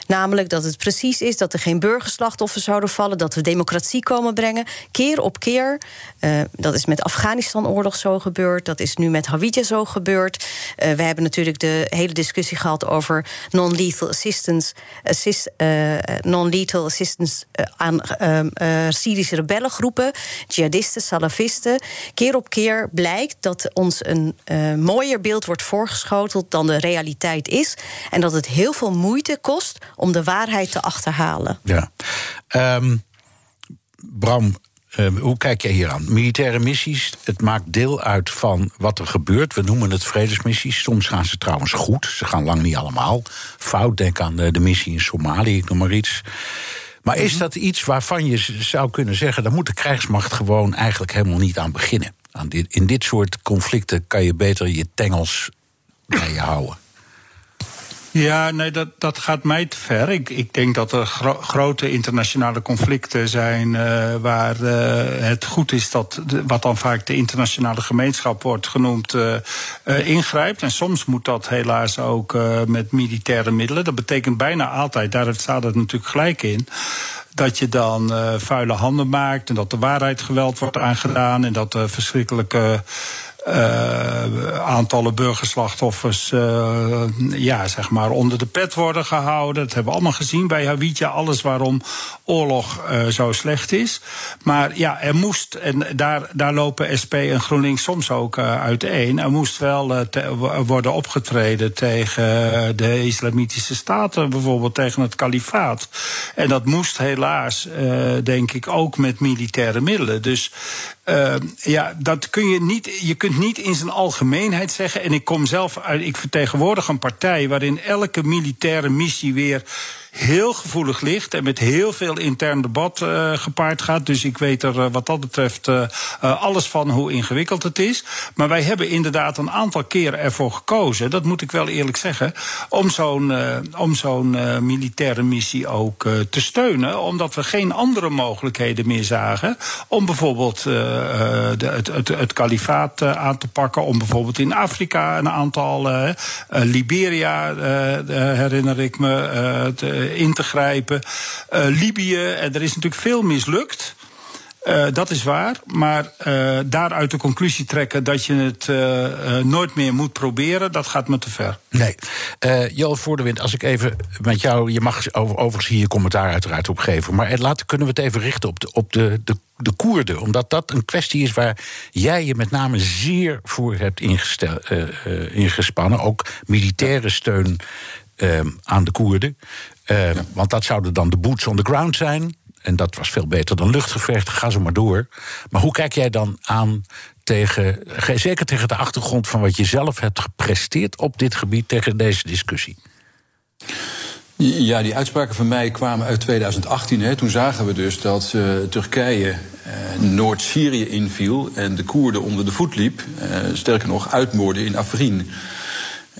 namelijk dat het precies is dat er geen burgerslachtoffers zouden vallen... dat we democratie komen brengen. Keer op keer. dat is met Afghanistan-oorlog zo gebeurd. Dat is nu met Hawija zo gebeurd. we hebben natuurlijk de hele discussie gehad over non-lethal assistance, assist, non-lethal assistance aan Syrische rebellengroepen, jihadisten, salafisten. Keer op keer blijkt dat ons een mooier beeld wordt voorgeschoteld dan de realiteit is. En dat het heel veel moeite kost om de waarheid te achterhalen. Ja. Um, Bram, ehm, hoe kijk jij hier aan? Militaire missies, het maakt deel uit van wat er gebeurt. We noemen het vredesmissies. Soms gaan ze trouwens goed. Ze gaan lang niet allemaal fout. Denk aan de, de missie in Somalië, ik noem maar iets. Maar is mhm. dat iets waarvan je zou kunnen zeggen... daar moet de krijgsmacht gewoon eigenlijk helemaal niet aan beginnen? Aan dit, in dit soort conflicten kan je beter je tengels bij je houden. Ja, nee, dat, dat gaat mij te ver. Ik, ik denk dat er grote internationale conflicten zijn uh, waar uh, het goed is dat, wat dan vaak de internationale gemeenschap wordt genoemd, uh, ingrijpt. En soms moet dat helaas ook met militaire middelen. Dat betekent bijna altijd, daar staat het natuurlijk gelijk in dat je dan vuile handen maakt en dat de waarheid geweld wordt aangedaan en dat de verschrikkelijke uh, aantallen burgerslachtoffers uh, ja, zeg maar onder de pet worden gehouden. Dat hebben we allemaal gezien bij Hawija. Alles waarom oorlog uh, zo slecht is. Maar ja, er moest, en daar, daar lopen SP en GroenLinks soms ook uiteen. Er moest wel worden opgetreden tegen de islamitische staten, bijvoorbeeld tegen het kalifaat. En dat moest helaas, denk ik, ook met militaire middelen. Dus uh, ja, dat kun je niet. Je kunt niet in zijn algemeenheid zeggen. En ik kom zelf uit. Ik vertegenwoordig een partij waarin elke militaire missie weer heel gevoelig ligt en met heel veel intern debat uh, gepaard gaat. Dus ik weet er uh, wat dat betreft uh, alles van hoe ingewikkeld het is. Maar wij hebben inderdaad een aantal keren ervoor gekozen, dat moet ik wel eerlijk zeggen, om zo'n om zo'n militaire missie ook te steunen. Omdat we geen andere mogelijkheden meer zagen om bijvoorbeeld de, het, het, kalifaat aan te pakken. Om bijvoorbeeld in Afrika een aantal, Liberia herinner ik me. Eh, in te grijpen. Uh, Libië, en er is natuurlijk veel mislukt. Dat is waar, maar daaruit de conclusie trekken dat je het nooit meer moet proberen, dat gaat me te ver. Nee. Joel Voordewind, als ik even met jou, je mag over, overigens hier je commentaar uiteraard op geven, maar laten kunnen we het even richten op de, op de, de, de Koerden, omdat dat een kwestie is waar jij je met name zeer voor hebt ingespannen, ook militaire steun aan de Koerden. Uh, Want dat zouden dan de boots on the ground zijn. En dat was veel beter dan luchtgevecht. Ga zo maar door. Maar hoe kijk jij dan aan tegen, zeker tegen de achtergrond van wat je zelf hebt gepresteerd op dit gebied tegen deze discussie? Ja, die uitspraken van mij kwamen uit 2018. Hè. Toen zagen we dus dat uh, Turkije uh, Noord-Syrië inviel en de Koerden onder de voet liep. Sterker nog, uitmoorden in Afrin.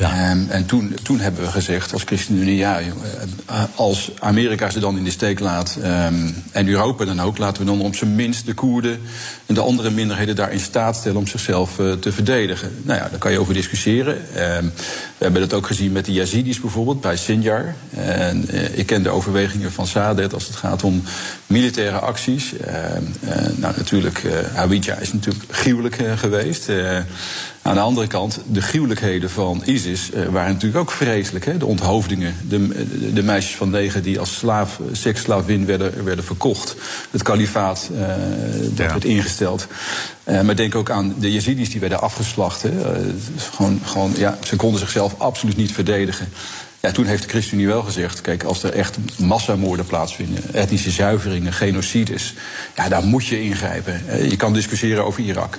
Um, en toen, toen hebben we gezegd als ChristenUnie, ja, eh, als Amerika ze dan in de steek laat um, en Europa dan ook, laten we dan op zijn minst de Koerden en de andere minderheden daar in staat stellen om zichzelf uh, te verdedigen. Nou ja, daar kan je over discussiëren. Um, we hebben dat ook gezien met de Yazidis bijvoorbeeld bij Sinjar. En uh, ik ken de overwegingen van Sadet als het gaat om militaire acties. nou, natuurlijk, Hawija is natuurlijk gruwelijk geweest. Aan de andere kant, de gruwelijkheden van ISIS uh, waren natuurlijk ook vreselijk. Hè? De onthoofdingen, de, de, meisjes van negen die als slaaf, seksslaafin werden, werden verkocht. Het kalifaat uh, dat ja. werd ingesteld. Uh, maar denk ook aan de Yazidis die werden afgeslacht. Hè? gewoon, gewoon, ja, ze konden zichzelf absoluut niet verdedigen. Ja, toen heeft de ChristenUnie wel gezegd: kijk, als er echt massamoorden plaatsvinden, etnische zuiveringen, genocides, ja, daar moet je ingrijpen. Je kan discussiëren over Irak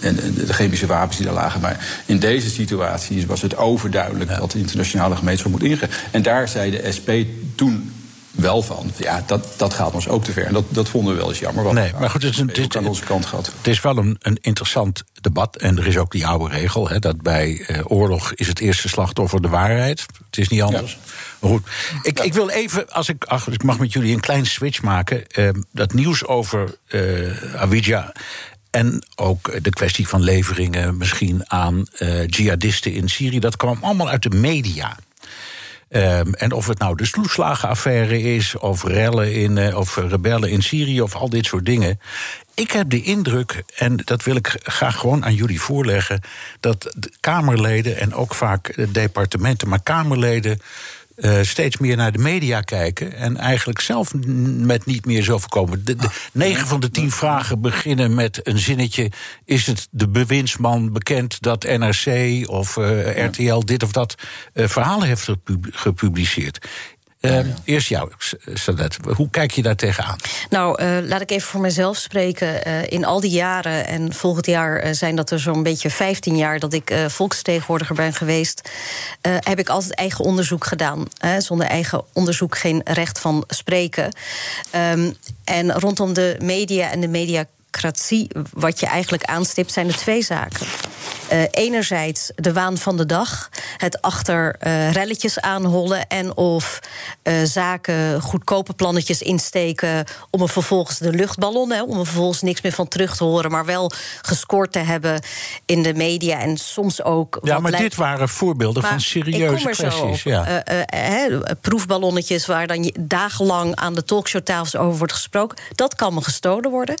en, de chemische wapens die daar lagen. Maar in deze situatie was het overduidelijk dat de internationale gemeenschap moet ingrijpen. En daar zei de SP toen wel van. Ja, dat, dat gaat ons ook te ver. En dat, dat vonden we wel eens jammer. Want nee, maar goed, het is, een, dit, aan onze kant gehad. Het is wel een, een interessant debat. En er is ook die oude regel: hè, dat bij eh, oorlog is het eerste slachtoffer de waarheid. Het is niet anders. Maar goed, ik, ik wil even, als ik, ach, ik mag met jullie een klein switch maken. Uh, dat nieuws over Awidja en ook de kwestie van leveringen misschien aan uh, jihadisten in Syrië. Dat kwam allemaal uit de media. Ehm, en of het nou de sloeslagenaffaire is, of rellen in, of rebellen in Syrië, of al dit soort dingen. Ik heb de indruk, en dat wil ik graag gewoon aan jullie voorleggen, dat de Kamerleden en ook vaak departementen, maar Kamerleden uh, steeds meer naar de media kijken. En eigenlijk zelf met niet meer zo voorkomen. De, de, 9 van de 10 vragen beginnen met een zinnetje. Is het de bewindsman bekend dat NRC of uh, RTL dit of dat uh, verhalen heeft gepubliceerd? Uh, eerst jou, Sadet. Hoe kijk je daar tegenaan? Nou, uh, laat ik even voor mezelf spreken. Uh, in al die jaren, en volgend jaar zijn dat er zo'n beetje 15 jaar dat ik volksvertegenwoordiger ben geweest, heb ik altijd eigen onderzoek gedaan. zonder eigen onderzoek geen recht van spreken. Um, en rondom de media en de mediacratie, wat je eigenlijk aanstipt, zijn er twee zaken. Uh, enerzijds de waan van de dag, het achter uh, relletjes aanhollen en of uh, zaken goedkope plannetjes insteken om er vervolgens de luchtballon, hè, om er vervolgens niks meer van terug te horen, maar wel gescoord te hebben in de media en soms ook. Ja, maar dit waren voorbeelden van serieuze kwesties. Ja. proefballonnetjes waar dan je dagenlang aan de talkshowtafels over wordt gesproken, dat kan me gestolen worden.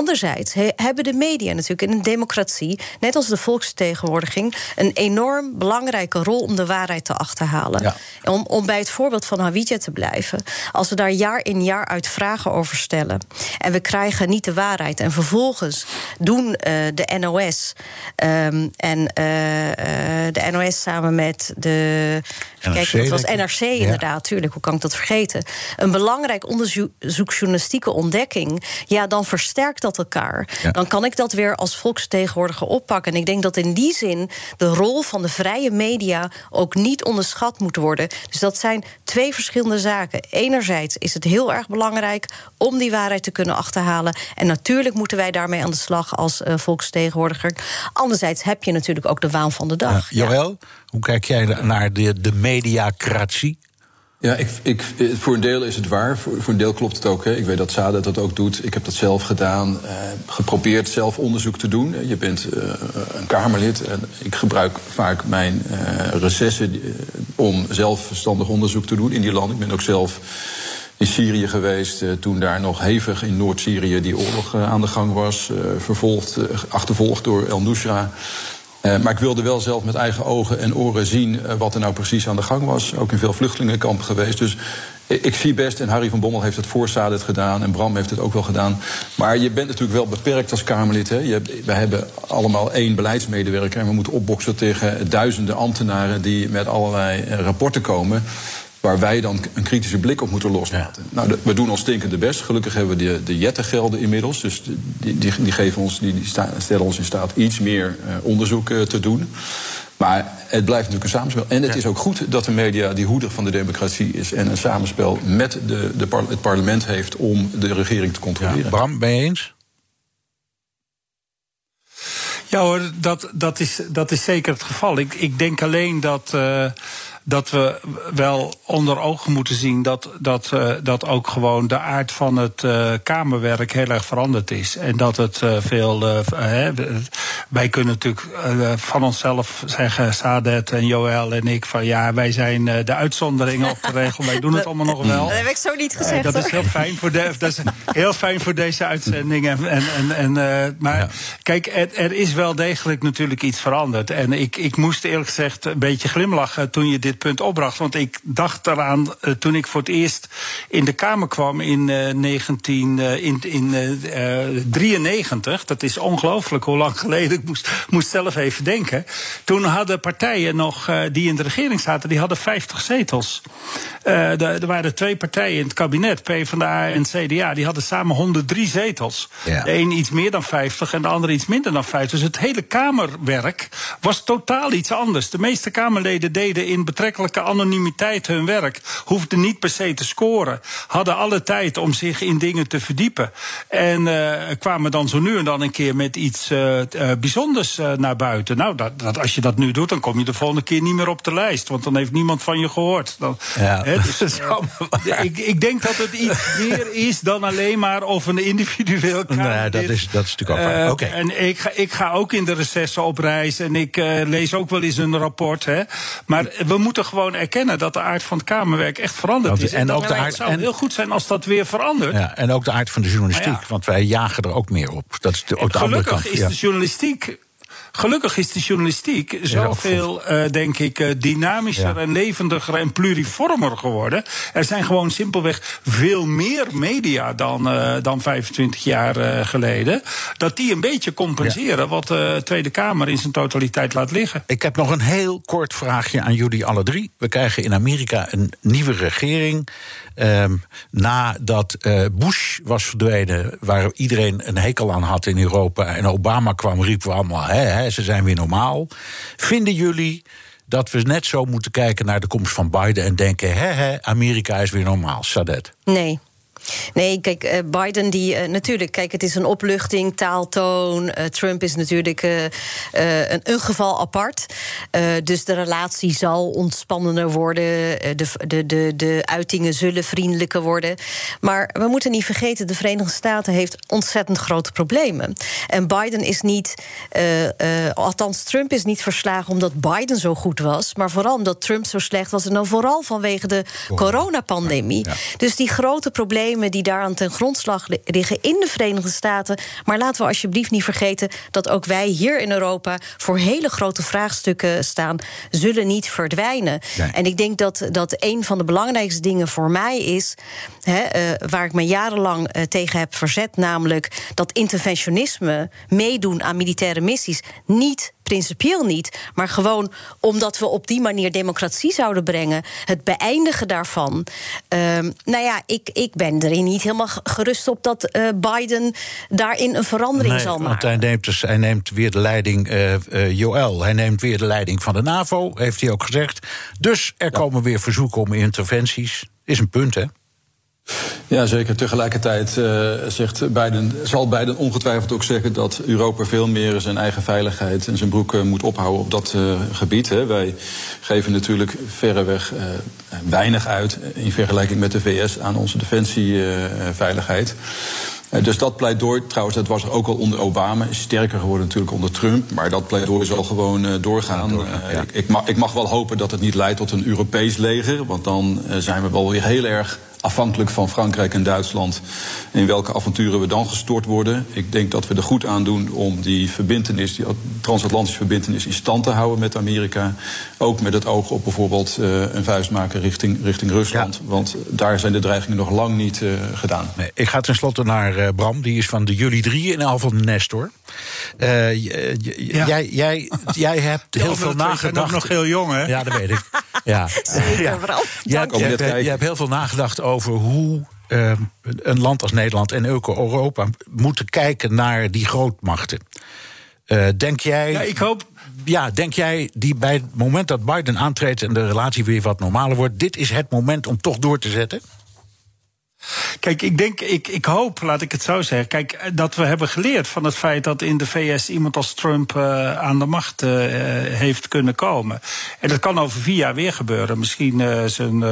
Anderzijds he, hebben de media natuurlijk in een democratie, net als de volks volksvertegenwoordiging een enorm belangrijke rol om de waarheid te achterhalen. Ja. Om, om bij het voorbeeld van Hawija te blijven. Als we daar jaar in jaar uit vragen over stellen en we krijgen niet de waarheid en vervolgens doen uh, de NOS um, en uh, de NOS samen met de. NRC, kijk, dat was NRC inderdaad, ja. tuurlijk, hoe kan ik dat vergeten? Een belangrijk onderzoeksjournalistieke ontdekking, ja, dan versterkt dat elkaar. Ja. Dan kan ik dat weer als volksvertegenwoordiger oppakken. En ik denk dat in die zin de rol van de vrije media ook niet onderschat moet worden. Dus dat zijn twee verschillende zaken. Enerzijds is het heel erg belangrijk om die waarheid te kunnen achterhalen. En natuurlijk moeten wij daarmee aan de slag als uh, volksvertegenwoordiger. Anderzijds heb je natuurlijk ook de waan van de dag. Ja, Joël, hoe kijk jij naar de, de mediacratie? Ja, ik, ik, voor een deel is het waar. Voor, voor een deel klopt het ook. Hè. Ik weet dat Sada dat ook doet. Ik heb dat zelf gedaan. Uh, geprobeerd zelf onderzoek te doen. Je bent uh, een Kamerlid. En ik gebruik vaak mijn uh, recessen om zelf verstandig onderzoek te doen in die landen. Ik ben ook zelf in Syrië geweest. toen daar nog hevig in Noord-Syrië die oorlog aan de gang was. vervolgd, achtervolgd door El Nusra. Uh, maar ik wilde wel zelf met eigen ogen en oren zien uh, wat er nou precies aan de gang was. Ook in veel vluchtelingenkampen geweest. Dus ik zie best, en Harry van Bommel heeft het voor Sadet gedaan... en Bram heeft het ook wel gedaan. Maar je bent natuurlijk wel beperkt als Kamerlid. Hè. Je we hebben allemaal één beleidsmedewerker... en we moeten opboksen tegen duizenden ambtenaren... die met allerlei uh, rapporten komen waar wij dan een kritische blik op moeten loslaten. Ja. Nou, we doen ons stinkende best. Gelukkig hebben we de, de jettengelden inmiddels. Dus die, die, die, geven ons, die, die stellen ons in staat iets meer uh, onderzoek uh, te doen. Maar het blijft natuurlijk een samenspel. En het ja. is ook goed dat de media die hoeder van de democratie is... en een samenspel met de, de par het parlement heeft om de regering te controleren. Ja. Bram, ben je eens? Ja hoor, dat, dat, is, dat is zeker het geval. Ik, ik denk alleen dat... Uh, dat we wel onder ogen moeten zien dat, dat, uh, dat ook gewoon de aard van het uh, Kamerwerk heel erg veranderd is. En dat het uh, veel. Hè, wij kunnen natuurlijk van onszelf zeggen, Sadet en Joël en ik, van ja, wij zijn de uitzonderingen op de regel. Wij doen het allemaal nog wel. Dat heb ik zo niet gezegd. dat is heel fijn voor, de, dat is heel fijn voor deze uitzending. En, en, en, en maar ja. kijk, er, er, is wel degelijk natuurlijk iets veranderd. En ik, ik moest eerlijk gezegd een beetje glimlachen toen je dit punt opbracht. Want ik dacht eraan uh, toen ik voor het eerst in de Kamer kwam in uh, 19, uh, in, in uh, 93. Dat is ongelooflijk hoe lang geleden. Ik moest, moest zelf even denken. Toen hadden partijen nog die in de regering zaten, die hadden 50 zetels. Er, er waren twee partijen in het kabinet, PvdA en CDA, die hadden samen 103 zetels. Ja. De een iets meer dan 50 en de andere iets minder dan 50. Dus het hele Kamerwerk was totaal iets anders. De meeste Kamerleden deden in betrekkelijke anonimiteit hun werk. Hoefden niet per se te scoren. Hadden alle tijd om zich in dingen te verdiepen. En uh, kwamen dan zo nu en dan een keer met iets uh, uh, bijzonders naar buiten. Nou, dat, dat, als je dat nu doet, dan kom je de volgende keer niet meer op de lijst. Want dan heeft niemand van je gehoord. Dan, ja, he, dus, ik, ik, denk dat het iets meer is dan alleen maar of een individueel Nee, dat is, dat is natuurlijk ook waar. Okay. En ik ga, ik ga ook in de recessen op reis. En ik lees ook wel eens een rapport. Hè. Maar we moeten moeten gewoon erkennen dat de aard van het Kamerwerk echt veranderd is. En, ook de aard, het zou heel goed zijn als dat weer verandert. Ja, en ook de aard van de journalistiek, want wij jagen er ook meer op. Dat is de, ook de andere kant. is de journalistiek Gelukkig is de journalistiek zoveel, uh, denk ik, uh, dynamischer en levendiger en pluriformer geworden. Er zijn gewoon simpelweg veel meer media dan, uh, dan 25 jaar geleden. Dat die een beetje compenseren wat de Tweede Kamer in zijn totaliteit laat liggen. Ik heb nog een heel kort vraagje aan jullie alle drie. We krijgen in Amerika een nieuwe regering. Um, nadat uh, Bush was verdwenen, waar iedereen een hekel aan had in Europa. en Obama kwam, riepen we allemaal: hè, hè, ze zijn weer normaal. Vinden jullie dat we net zo moeten kijken naar de komst van Biden en denken: hè, hè, Amerika is weer normaal? Sadet? Nee. Nee, kijk, uh, Biden, die uh, natuurlijk, kijk, het is een opluchting, taaltoon. Uh, Trump is natuurlijk een, een, geval apart. dus de relatie zal ontspannender worden. de, de, de, de uitingen zullen vriendelijker worden. Maar we moeten niet vergeten, de Verenigde Staten heeft ontzettend grote problemen. En Biden is niet, althans, Trump is niet verslagen omdat Biden zo goed was. Maar vooral omdat Trump zo slecht was. En dan vooral vanwege de coronapandemie. Ja. Dus die grote problemen die daaraan ten grondslag liggen in de Verenigde Staten. Maar laten we alsjeblieft niet vergeten dat ook wij hier in Europa voor hele grote vraagstukken staan, zullen niet verdwijnen. En ik denk dat, dat een van de belangrijkste dingen voor mij is, hè, uh, waar ik me jarenlang uh, tegen heb verzet, namelijk dat interventionisme, meedoen aan militaire missies, niet principieel niet. Maar gewoon omdat we op die manier democratie zouden brengen. Het beëindigen daarvan. Uh, nou ja, ik, ik ben erin niet helemaal gerust op dat uh, Biden daarin een verandering nee, zal maken. Want hij neemt, dus, hij neemt weer de leiding, uh, Joël, hij neemt weer de leiding van de NAVO, heeft hij ook gezegd. Dus er komen weer verzoeken om interventies. Is een punt, hè? Ja, zeker. Tegelijkertijd uh, zegt Biden, zal Biden ongetwijfeld ook zeggen dat Europa veel meer zijn eigen veiligheid en zijn broek uh, moet ophouden op dat uh, gebied. Hè. Wij geven natuurlijk verreweg weinig uit in vergelijking met de VS aan onze defensieveiligheid. Dus dat pleidooi, trouwens, dat was er ook al onder Obama, is sterker geworden natuurlijk onder Trump. Maar dat pleidooi zal gewoon uh, doorgaan. doorgaan ja. ik, ik, mag, ik mag wel hopen dat het niet leidt tot een Europees leger. Want dan uh, zijn we wel weer heel erg afhankelijk van Frankrijk en Duitsland. In welke avonturen we dan gestort worden. Ik denk dat we er goed aan doen om die verbindenis, die transatlantische verbindenis, in stand te houden met Amerika. Ook met het oog op bijvoorbeeld uh, een vuist maken richting, richting Rusland. Ja. Want daar zijn de dreigingen nog lang niet uh, gedaan. Nee, ik ga tenslotte naar uh, Bram, die is van de jullie drie in al van Nestor. Ja. Jij, jij, jij hebt heel veel nagedacht. Ik nog heel jong, hè? Ja, dat weet ik. Ja. Zeker, ja. Bram. Jij, jij, jij hebt heel veel nagedacht over hoe uh, een land als Nederland en Europa moeten kijken naar die grootmachten. Uh, denk jij. Ja, ik hoop. Ja, denk jij die bij het moment dat Biden aantreedt en de relatie weer wat normaler wordt, dit is het moment om toch door te zetten? Kijk, ik denk, ik, ik hoop, laat ik het zo zeggen. Kijk, dat we hebben geleerd van het feit dat in de VS iemand als Trump uh, aan de macht uh, heeft kunnen komen. En dat kan over vier jaar weer gebeuren. Misschien uh, zijn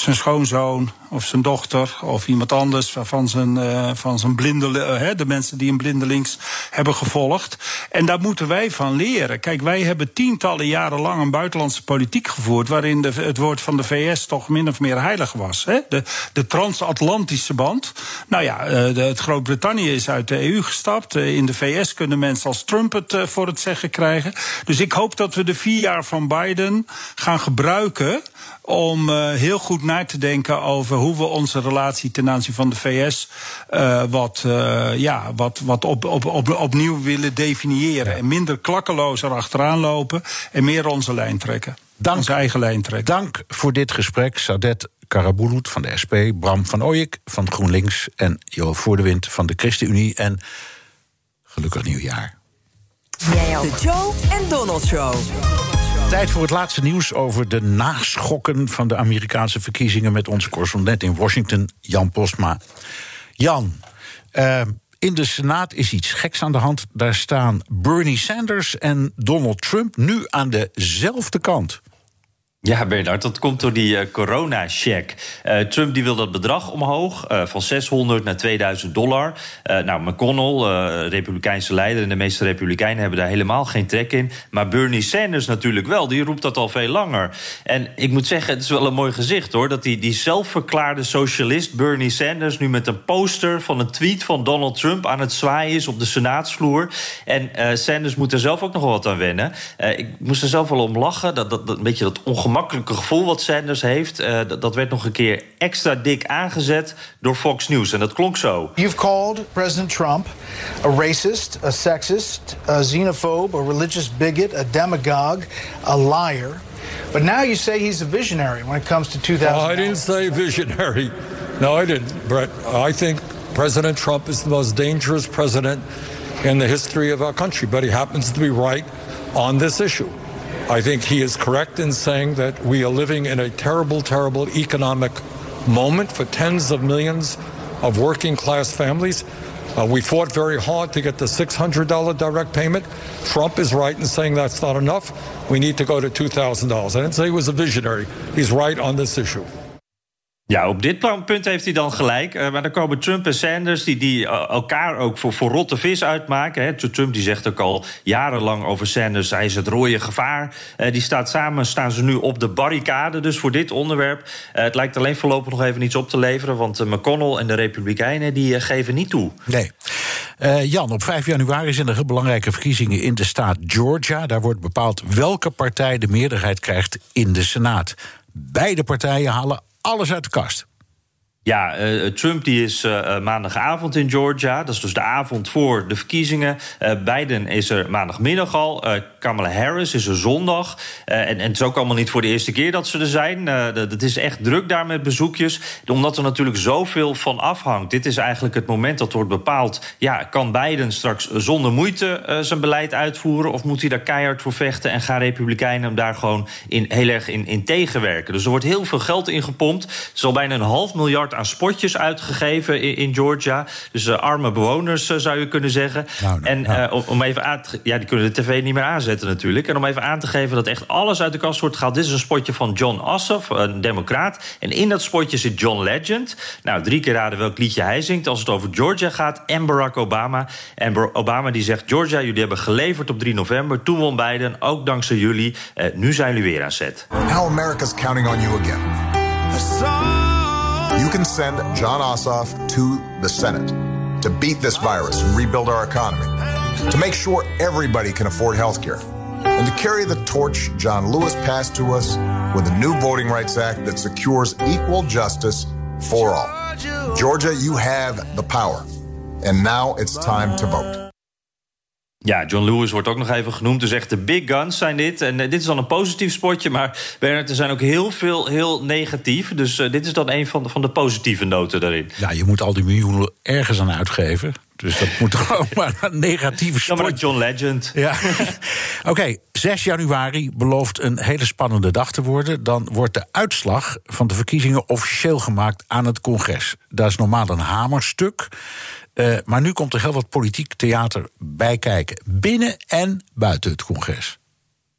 zijn schoonzoon of zijn dochter of iemand anders van zijn, uh, van zijn blinde, uh, de mensen die een blindelings hebben gevolgd. En daar moeten wij van leren. Kijk, wij hebben tientallen jaren lang een buitenlandse politiek gevoerd waarin de, het woord van de VS toch min of meer heilig was. Hè? De, de transatlantische band. Nou ja, uh, het Groot-Brittannië is uit de EU gestapt. in de VS kunnen mensen als Trump het voor het zeggen krijgen. Dus ik hoop dat we de vier jaar van Biden gaan gebruiken om uh, heel goed na te denken over hoe we onze relatie ten aanzien van de VS uh, wat, uh, ja, wat, wat op, op, op, opnieuw willen definiëren. Ja. En minder klakkeloos achteraan lopen en meer onze lijn trekken. Dank, onze eigen lijn trekken. Dank voor dit gesprek, Sadet Karabulut van de SP, Bram van Ooyek van GroenLinks en Jo Voordewind van de ChristenUnie. En gelukkig nieuwjaar. Jij ook. De Joe en Donald Show. Tijd voor het laatste nieuws over de naschokken van de Amerikaanse verkiezingen met onze correspondent in Washington, Jan Postma. Jan, uh, in de Senaat is iets geks aan de hand. Daar staan Bernie Sanders en Donald Trump nu aan dezelfde kant. Ja, Bernard, dat komt door die uh, corona-check. Uh, Trump die wil dat bedrag omhoog, uh, van 600 naar 2000 dollar. nou, McConnell, republikeinse leider... en de meeste republikeinen hebben daar helemaal geen trek in. Maar Bernie Sanders natuurlijk wel, die roept dat al veel langer. En ik moet zeggen, het is wel een mooi gezicht, hoor... dat die, die zelfverklaarde socialist Bernie Sanders... nu met een poster van een tweet van Donald Trump... aan het zwaaien is op de senaatsvloer. En Sanders moet er zelf ook nog wel wat aan wennen. ik moest er zelf wel om lachen, dat, dat, dat een beetje dat ongemakkelijk ongemakkelijke gevoel wat Sanders heeft... Uh, dat werd nog een keer extra dik aangezet door Fox News. En dat klonk zo. You've called President Trump a racist, a sexist, a xenophobe... a religious bigot, a demagogue, a liar... But now you say he's a visionary when it comes to 2000. Oh, I didn't say visionary. No, I didn't, Brett. I think President Trump is the most dangerous president in the history of our country, but he happens to be right on this issue. I think he is correct in saying that we are living in a terrible, terrible economic moment for tens of millions of working class families. Uh, we fought very hard to get the $600 direct payment. Trump is right in saying that's not enough. We need to go to $2,000. I didn't say he was a visionary. He's right on this issue. Ja, op dit punt heeft hij dan gelijk. Uh, maar dan komen Trump en Sanders, die, die uh, elkaar ook voor, voor rotte vis uitmaken. Hè. Trump die zegt ook al jarenlang over Sanders, hij is het rode gevaar. Uh, die staat samen, staan ze nu op de barricade, dus voor dit onderwerp. het lijkt alleen voorlopig nog even iets op te leveren... want McConnell en de Republikeinen die geven niet toe. Nee. Jan, op 5 januari zijn er belangrijke verkiezingen in de staat Georgia. Daar wordt bepaald welke partij de meerderheid krijgt in de Senaat. Beide partijen halen alles uit de kast. Ja, uh, Trump die is uh, maandagavond in Georgia. Dat is dus de avond voor de verkiezingen. Biden is er maandagmiddag al. Kamala Harris is er zondag. En, en, het is ook allemaal niet voor de eerste keer dat ze er zijn. Het is echt druk daar met bezoekjes. Omdat er natuurlijk zoveel van afhangt. Dit is eigenlijk het moment dat wordt bepaald. Ja, kan Biden straks zonder moeite zijn beleid uitvoeren? Of moet hij daar keihard voor vechten? En gaan Republikeinen hem daar gewoon in, heel erg in, in tegenwerken? Dus er wordt heel veel geld ingepompt. Er is al bijna een half miljard aan spotjes uitgegeven in, in Georgia. Dus uh, arme bewoners, uh, zou je kunnen zeggen. Nou, nou, en uh, om, om, even aan te, Ja, die kunnen de tv niet meer aanzetten natuurlijk. En om even aan te geven dat echt alles uit de kast wordt gehaald. Dit is een spotje van John Ossoff, een democraat. En in dat spotje zit John Legend. Nou, drie keer raden welk liedje hij zingt als het over Georgia gaat. En Barack Obama. En Obama die zegt... Georgia, jullie hebben geleverd op 3 november. Toen won Biden, ook dankzij jullie. nu zijn jullie weer aan zet. Now America's counting on you again. You can send John Ossoff to the Senate to beat this virus and rebuild our economy, to make sure everybody can afford health care, and to carry the torch John Lewis passed to us with a new Voting Rights Act that secures equal justice for all. Georgia, you have the power, and now it's time to vote. Ja, John Lewis wordt ook nog even genoemd. Dus echt de big guns zijn dit. En uh, dit is dan een positief spotje. Maar Bernard, er zijn ook heel veel heel negatief. Dus uh, dit is dan een van de, van de positieve noten daarin. Ja, je moet al die miljoenen ergens aan uitgeven. Dus dat moet gewoon maar een negatieve spotje. Ja, John Legend. Ja. Oké, okay, 6 januari belooft een hele spannende dag te worden. Dan wordt de uitslag van de verkiezingen officieel gemaakt aan het congres. Dat is normaal een hamerstuk. Uh, maar nu komt er heel wat politiek theater bij kijken. Binnen en buiten het congres.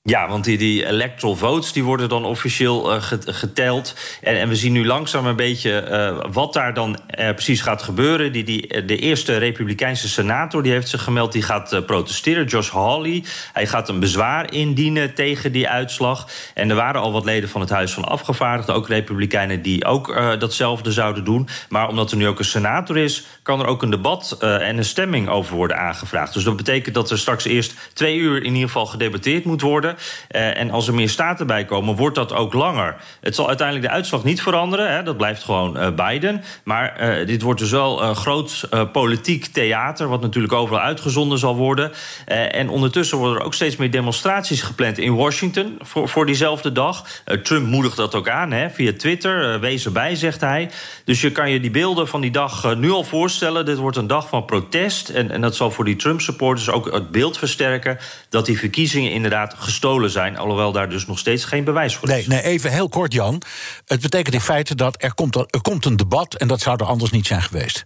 Ja, want die, die electoral votes die worden dan officieel uh, geteld. En, en, we zien nu langzaam een beetje uh, wat daar dan uh, precies gaat gebeuren. Die, die, de eerste Republikeinse senator die heeft zich gemeld, die gaat protesteren. Josh Hawley. Hij gaat een bezwaar indienen tegen die uitslag. En er waren al wat leden van het Huis van Afgevaardigden, ook Republikeinen, die ook datzelfde zouden doen. Maar omdat er nu ook een senator is, kan er ook een debat en een stemming over worden aangevraagd. Dus dat betekent dat er straks eerst twee uur in ieder geval gedebatteerd moet worden. Uh, en als er meer staten bij komen, wordt dat ook langer. Het zal uiteindelijk de uitslag niet veranderen. Hè, dat blijft gewoon uh, Biden. Maar uh, dit wordt dus wel een groot politiek theater, wat natuurlijk overal uitgezonden zal worden. en ondertussen worden er ook steeds meer demonstraties gepland in Washington voor, voor diezelfde dag. Trump moedigt dat ook aan hè, via Twitter. wees erbij, zegt hij. Dus je kan je die beelden van die dag nu al voorstellen. Dit wordt een dag van protest. En, en dat zal voor die Trump-supporters ook het beeld versterken dat die verkiezingen inderdaad gestolen zijn. Alhoewel daar dus nog steeds geen bewijs voor is. Nee, nee even heel kort, Jan. Het betekent in feite dat er komt, er komt een debat en dat zou er anders niet zijn geweest.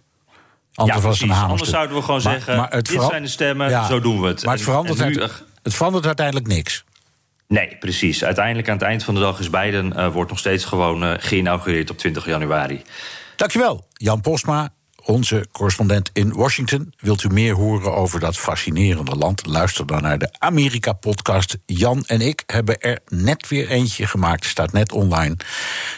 Anders, ja, was een anders zouden we gewoon zeggen: maar dit zijn de stemmen, zo doen we het. Maar het verandert, het verandert uiteindelijk niks. Nee, precies. Uiteindelijk aan het eind van de dag is Biden uh, wordt nog steeds gewoon uh, geïnaugureerd op 20 januari. Dankjewel, Jan Postma, onze correspondent in Washington. Wilt u meer horen over dat fascinerende land? Luister dan naar de Amerika-podcast. Jan en ik hebben er net weer eentje gemaakt. Staat net online.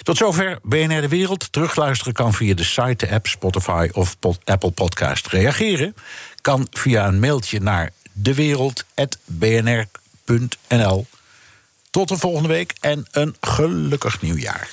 Tot zover BNR De Wereld. Terugluisteren kan via de site, de app, Spotify of Apple Podcast. Reageren kan via een mailtje naar dewereld.bnr.nl. Tot de volgende week en een gelukkig nieuwjaar.